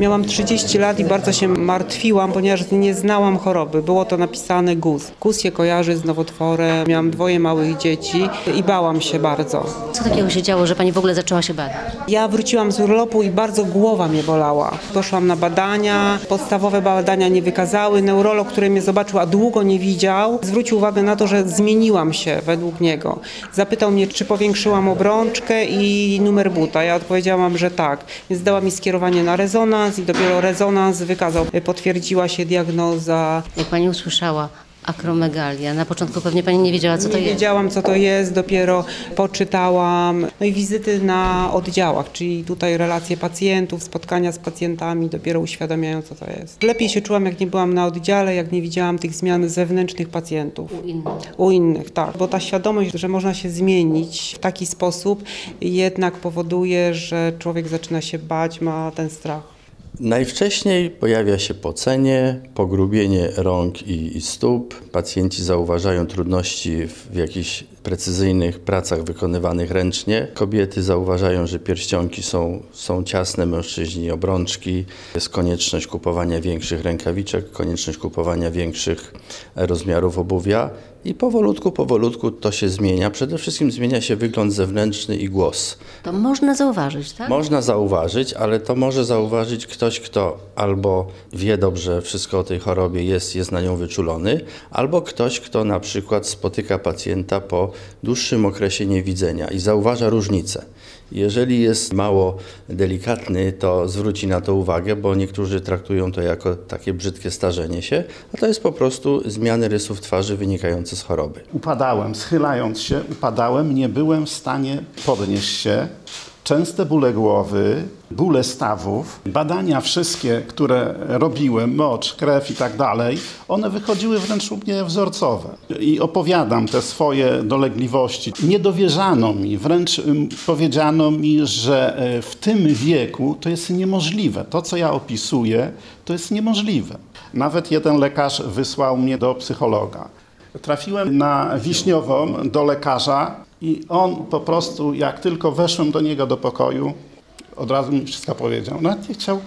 Miałam 30 lat i bardzo się martwiłam, ponieważ nie znałam choroby. Było to napisane GUS. GUS się kojarzy z nowotworem. Miałam dwoje małych dzieci i bałam się bardzo. Co takiego się działo, że pani w ogóle zaczęła się badać? Ja wróciłam z urlopu i bardzo głowa mnie bolała. Poszłam na badania, podstawowe badania nie wykazały. Neurolog, który mnie zobaczył, a długo nie widział, zwrócił uwagę na to, że zmieniłam się według niego. Zapytał mnie, czy powiększyłam obrączkę i numer buta. Ja odpowiedziałam, że tak. Więc dała mi skierowanie na rezonans i dopiero rezonans wykazał. Potwierdziła się diagnoza. Jak pani usłyszała akromegalia, na początku pewnie pani nie wiedziała, co to nie jest. wiedziałam, co to jest, dopiero poczytałam. No i wizyty na oddziałach, czyli tutaj relacje pacjentów, spotkania z pacjentami, dopiero uświadamiają, co to jest. Lepiej się czułam, jak nie byłam na oddziale, jak nie widziałam tych zmian zewnętrznych pacjentów. U innych. U innych, tak. Bo ta świadomość, że można się zmienić w taki sposób, jednak powoduje, że człowiek zaczyna się bać, ma ten strach. Najwcześniej pojawia się pocenie, pogrubienie rąk i, i stóp. Pacjenci zauważają trudności w jakichś precyzyjnych pracach wykonywanych ręcznie. Kobiety zauważają, że pierścionki są, są ciasne, mężczyźni obrączki. Jest konieczność kupowania większych rękawiczek, konieczność kupowania większych rozmiarów obuwia. I powolutku, powolutku to się zmienia. Przede wszystkim zmienia się wygląd zewnętrzny i głos. To można zauważyć, tak? Można zauważyć, ale to może zauważyć ktoś, kto albo wie dobrze wszystko o tej chorobie, jest, jest na nią wyczulony, albo ktoś, kto na przykład spotyka pacjenta po dłuższym okresie niewidzenia i zauważa różnicę. Jeżeli jest mało delikatny, to zwróci na to uwagę, bo niektórzy traktują to jako takie brzydkie starzenie się, a to jest po prostu zmiany rysów twarzy wynikające z choroby. Upadałem, schylając się, upadałem, nie byłem w stanie podnieść się. Częste bóle głowy, bóle stawów, badania wszystkie, które robiłem, mocz, krew i tak dalej, one wychodziły wręcz u mnie wzorcowe. I opowiadam te swoje dolegliwości. Nie dowierzano mi, wręcz powiedziano mi, że e, w tym wieku to jest niemożliwe. To, co ja opisuję, to jest niemożliwe. Nawet jeden lekarz wysłał mnie do psychologa. Trafiłem na Wiśniową do lekarza i on po prostu, jak tylko weszłem do niego do pokoju, od razu mi wszystko powiedział. Nawet nie chciał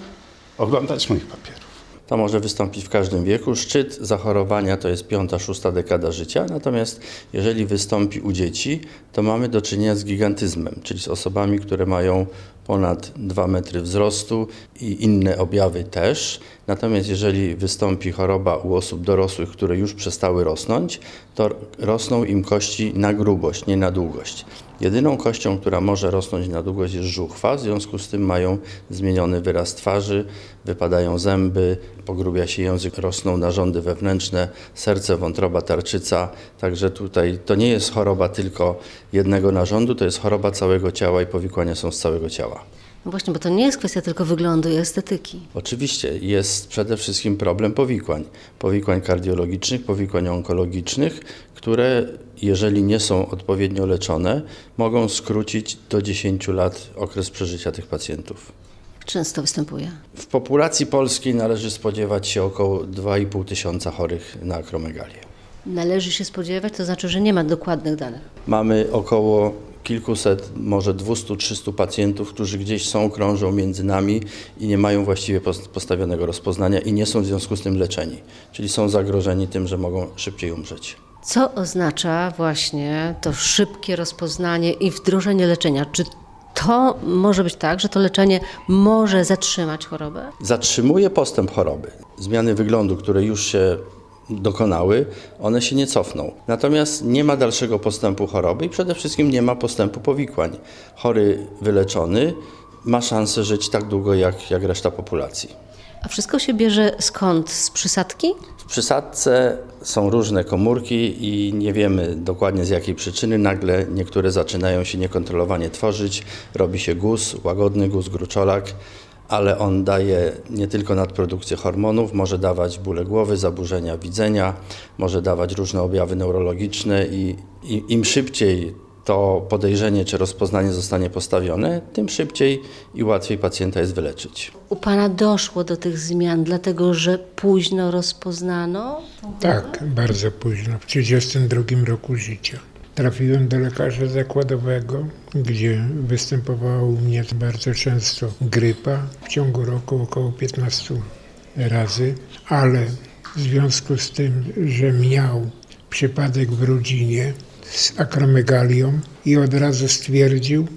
oglądać moich papierów. To może wystąpić w każdym wieku. Szczyt zachorowania to jest piąta, szósta dekada życia, natomiast jeżeli wystąpi u dzieci, to mamy do czynienia z gigantyzmem, czyli z osobami, które mają ponad 2 metry wzrostu i inne objawy też. Natomiast jeżeli wystąpi choroba u osób dorosłych, które już przestały rosnąć, to rosną im kości na grubość, nie na długość. Jedyną kością, która może rosnąć na długość jest żuchwa, w związku z tym mają zmieniony wyraz twarzy, wypadają zęby, pogrubia się język, rosną narządy wewnętrzne, serce, wątroba, tarczyca. Także tutaj to nie jest choroba tylko jednego narządu, to jest choroba całego ciała i powikłania są z całego ciała. No właśnie, bo to nie jest kwestia tylko wyglądu i estetyki. Oczywiście jest przede wszystkim problem powikłań. Powikłań kardiologicznych, powikłań onkologicznych, które jeżeli nie są odpowiednio leczone, mogą skrócić do 10 lat okres przeżycia tych pacjentów. Często występuje. W populacji polskiej należy spodziewać się około 2,5 tysiąca chorych na akromegalię. Należy się spodziewać, to znaczy, że nie ma dokładnych danych. Mamy około kilkuset, może 200-300 pacjentów, którzy gdzieś są, krążą między nami i nie mają właściwie postawionego rozpoznania i nie są w związku z tym leczeni, czyli są zagrożeni tym, że mogą szybciej umrzeć. Co oznacza właśnie to szybkie rozpoznanie i wdrożenie leczenia? Czy to może być tak, że to leczenie może zatrzymać chorobę? Zatrzymuje postęp choroby. Zmiany wyglądu, które już się dokonały, one się nie cofną. Natomiast nie ma dalszego postępu choroby i przede wszystkim nie ma postępu powikłań. Chory wyleczony ma szansę żyć tak długo jak, jak reszta populacji. A wszystko się bierze skąd? Z przysadki? W przysadce są różne komórki i nie wiemy dokładnie z jakiej przyczyny nagle niektóre zaczynają się niekontrolowanie tworzyć, robi się guz, łagodny guz, gruczolak, ale on daje nie tylko nadprodukcję hormonów, może dawać bóle głowy, zaburzenia widzenia, może dawać różne objawy neurologiczne i, i im szybciej to podejrzenie czy rozpoznanie zostanie postawione, tym szybciej i łatwiej pacjenta jest wyleczyć. U Pana doszło do tych zmian, dlatego że późno rozpoznano? Tak, bardzo późno, w 32 roku życia. Trafiłem do lekarza zakładowego, gdzie występowała u mnie bardzo często grypa, w ciągu roku około 15 razy, ale w związku z tym, że miał przypadek w rodzinie z akromegalią i od razu stwierdził,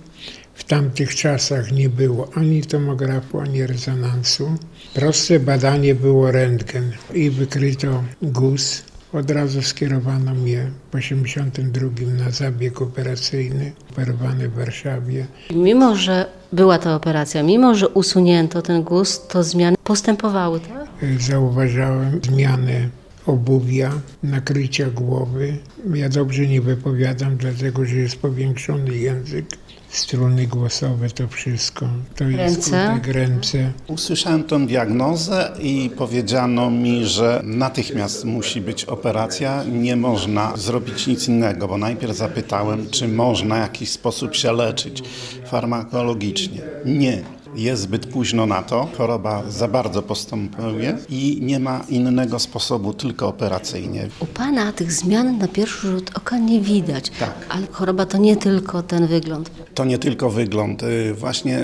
w tamtych czasach nie było ani tomografu, ani rezonansu. Proste badanie było rentgen i wykryto guz. Od razu skierowano mnie w 82 na zabieg operacyjny, operowany w Warszawie. Mimo, że była ta operacja, mimo, że usunięto ten guz, to zmiany postępowały, tak? Zauważałem zmiany obuwia, nakrycia głowy. Ja dobrze nie wypowiadam, dlatego że jest powiększony język, struny głosowe, to wszystko. To jest Ręce? skutek ręce. Usłyszałem tą diagnozę i powiedziano mi, że natychmiast musi być operacja, nie można zrobić nic innego, bo najpierw zapytałem, czy można w jakiś sposób się leczyć farmakologicznie. Nie. Jest zbyt późno na to, choroba za bardzo postępuje i nie ma innego sposobu, tylko operacyjnie. U Pana tych zmian na pierwszy rzut oka nie widać, Tak. ale choroba to nie tylko ten wygląd. To nie tylko wygląd. y, Właśnie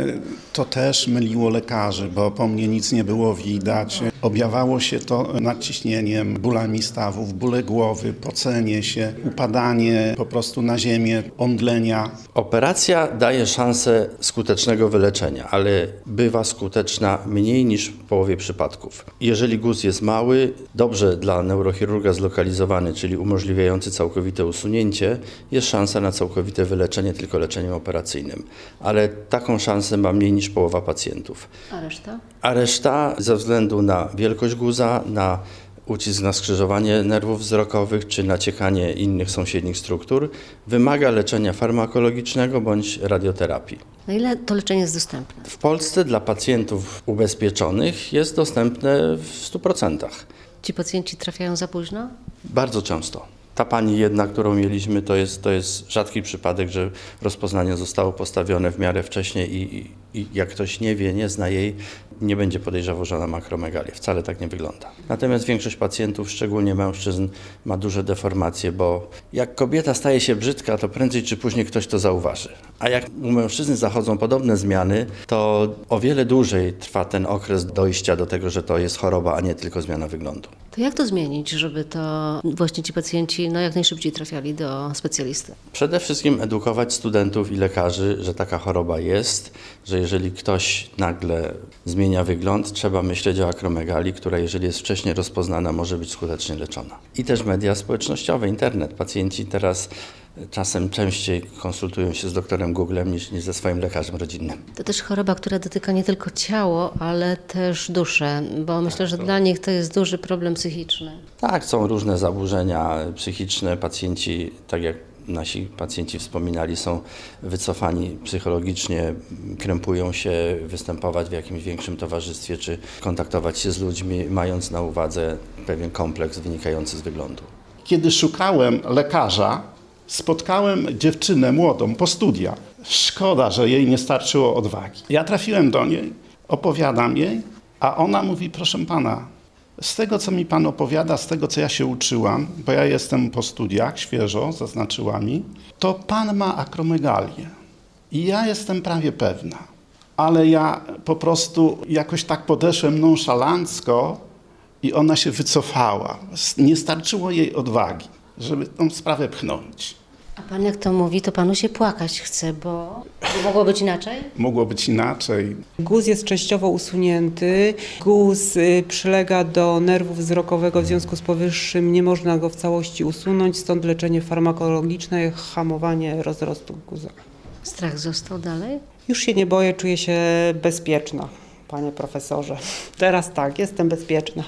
to też myliło lekarzy, bo po mnie nic nie było widać. Objawało się to nadciśnieniem, bólami stawów, bóle głowy, pocenie się, upadanie po prostu na ziemię, omdlenia. Operacja daje szansę skutecznego wyleczenia, ale bywa skuteczna mniej niż w połowie przypadków. Jeżeli guz jest mały, dobrze dla neurochirurga zlokalizowany, czyli umożliwiający całkowite usunięcie, jest szansa na całkowite wyleczenie tylko leczeniem operacyjnym. Ale taką szansę ma mniej niż połowa pacjentów. A reszta? A reszta ze względu na wielkość guza, na ucisk na skrzyżowanie nerwów wzrokowych czy naciekanie innych sąsiednich struktur wymaga leczenia farmakologicznego bądź radioterapii. Na ile to leczenie jest dostępne? W Polsce dla pacjentów ubezpieczonych jest dostępne w 100%. Ci pacjenci trafiają za późno? Bardzo często. Ta pani jedna, którą mieliśmy, to jest, to jest rzadki przypadek, że rozpoznanie zostało postawione w miarę wcześnie i, i, i jak ktoś nie wie, nie zna jej, nie będzie podejrzewał, że ona ma akromegalię. Wcale tak nie wygląda. Natomiast większość pacjentów, szczególnie mężczyzn, ma duże deformacje, bo jak kobieta staje się brzydka, to prędzej czy później ktoś to zauważy. A jak u mężczyzny zachodzą podobne zmiany, to o wiele dłużej trwa ten okres dojścia do tego, że to jest choroba, a nie tylko zmiana wyglądu. To jak to zmienić, żeby to właśnie ci pacjenci no, jak najszybciej trafiali do specjalisty? Przede wszystkim edukować studentów i lekarzy, że taka choroba jest, że jeżeli ktoś nagle zmienia wygląd, trzeba myśleć o akromegalii, która jeżeli jest wcześniej rozpoznana, może być skutecznie leczona. I też media społecznościowe, internet. Pacjenci teraz czasem częściej konsultują się z doktorem Googlem niż, niż ze swoim lekarzem rodzinnym. To też choroba, która dotyka nie tylko ciało, ale też duszę, bo myślę, że dla nich to jest duży problem psychiczny. Tak, są różne zaburzenia psychiczne. Pacjenci, tak jak nasi pacjenci wspominali, są wycofani psychologicznie, krępują się występować w jakimś większym towarzystwie, czy kontaktować się z ludźmi, mając na uwadze pewien kompleks wynikający z wyglądu. Kiedy szukałem lekarza, spotkałem dziewczynę młodą po studiach. Szkoda, że jej nie starczyło odwagi. Ja trafiłem do niej, opowiadam jej, a ona mówi: Proszę pana, z tego co mi pan opowiada, z tego co ja się uczyłam, bo ja jestem po studiach, świeżo, zaznaczyła mi, to pan ma akromegalię. I ja jestem prawie pewna. Ale ja po prostu jakoś tak podeszłem nonszalancko i ona się wycofała. Nie starczyło jej odwagi, żeby tą sprawę pchnąć. A pan jak to mówi, to panu się płakać chce, bo mogło być inaczej? Mogło być inaczej. Guz jest częściowo usunięty. Guz y, przylega do nerwu wzrokowego, w związku z powyższym nie można go w całości usunąć, stąd leczenie farmakologiczne, hamowanie rozrostu guza. Strach został dalej? Już się nie boję, czuję się bezpieczna, panie profesorze. Teraz tak, jestem bezpieczna.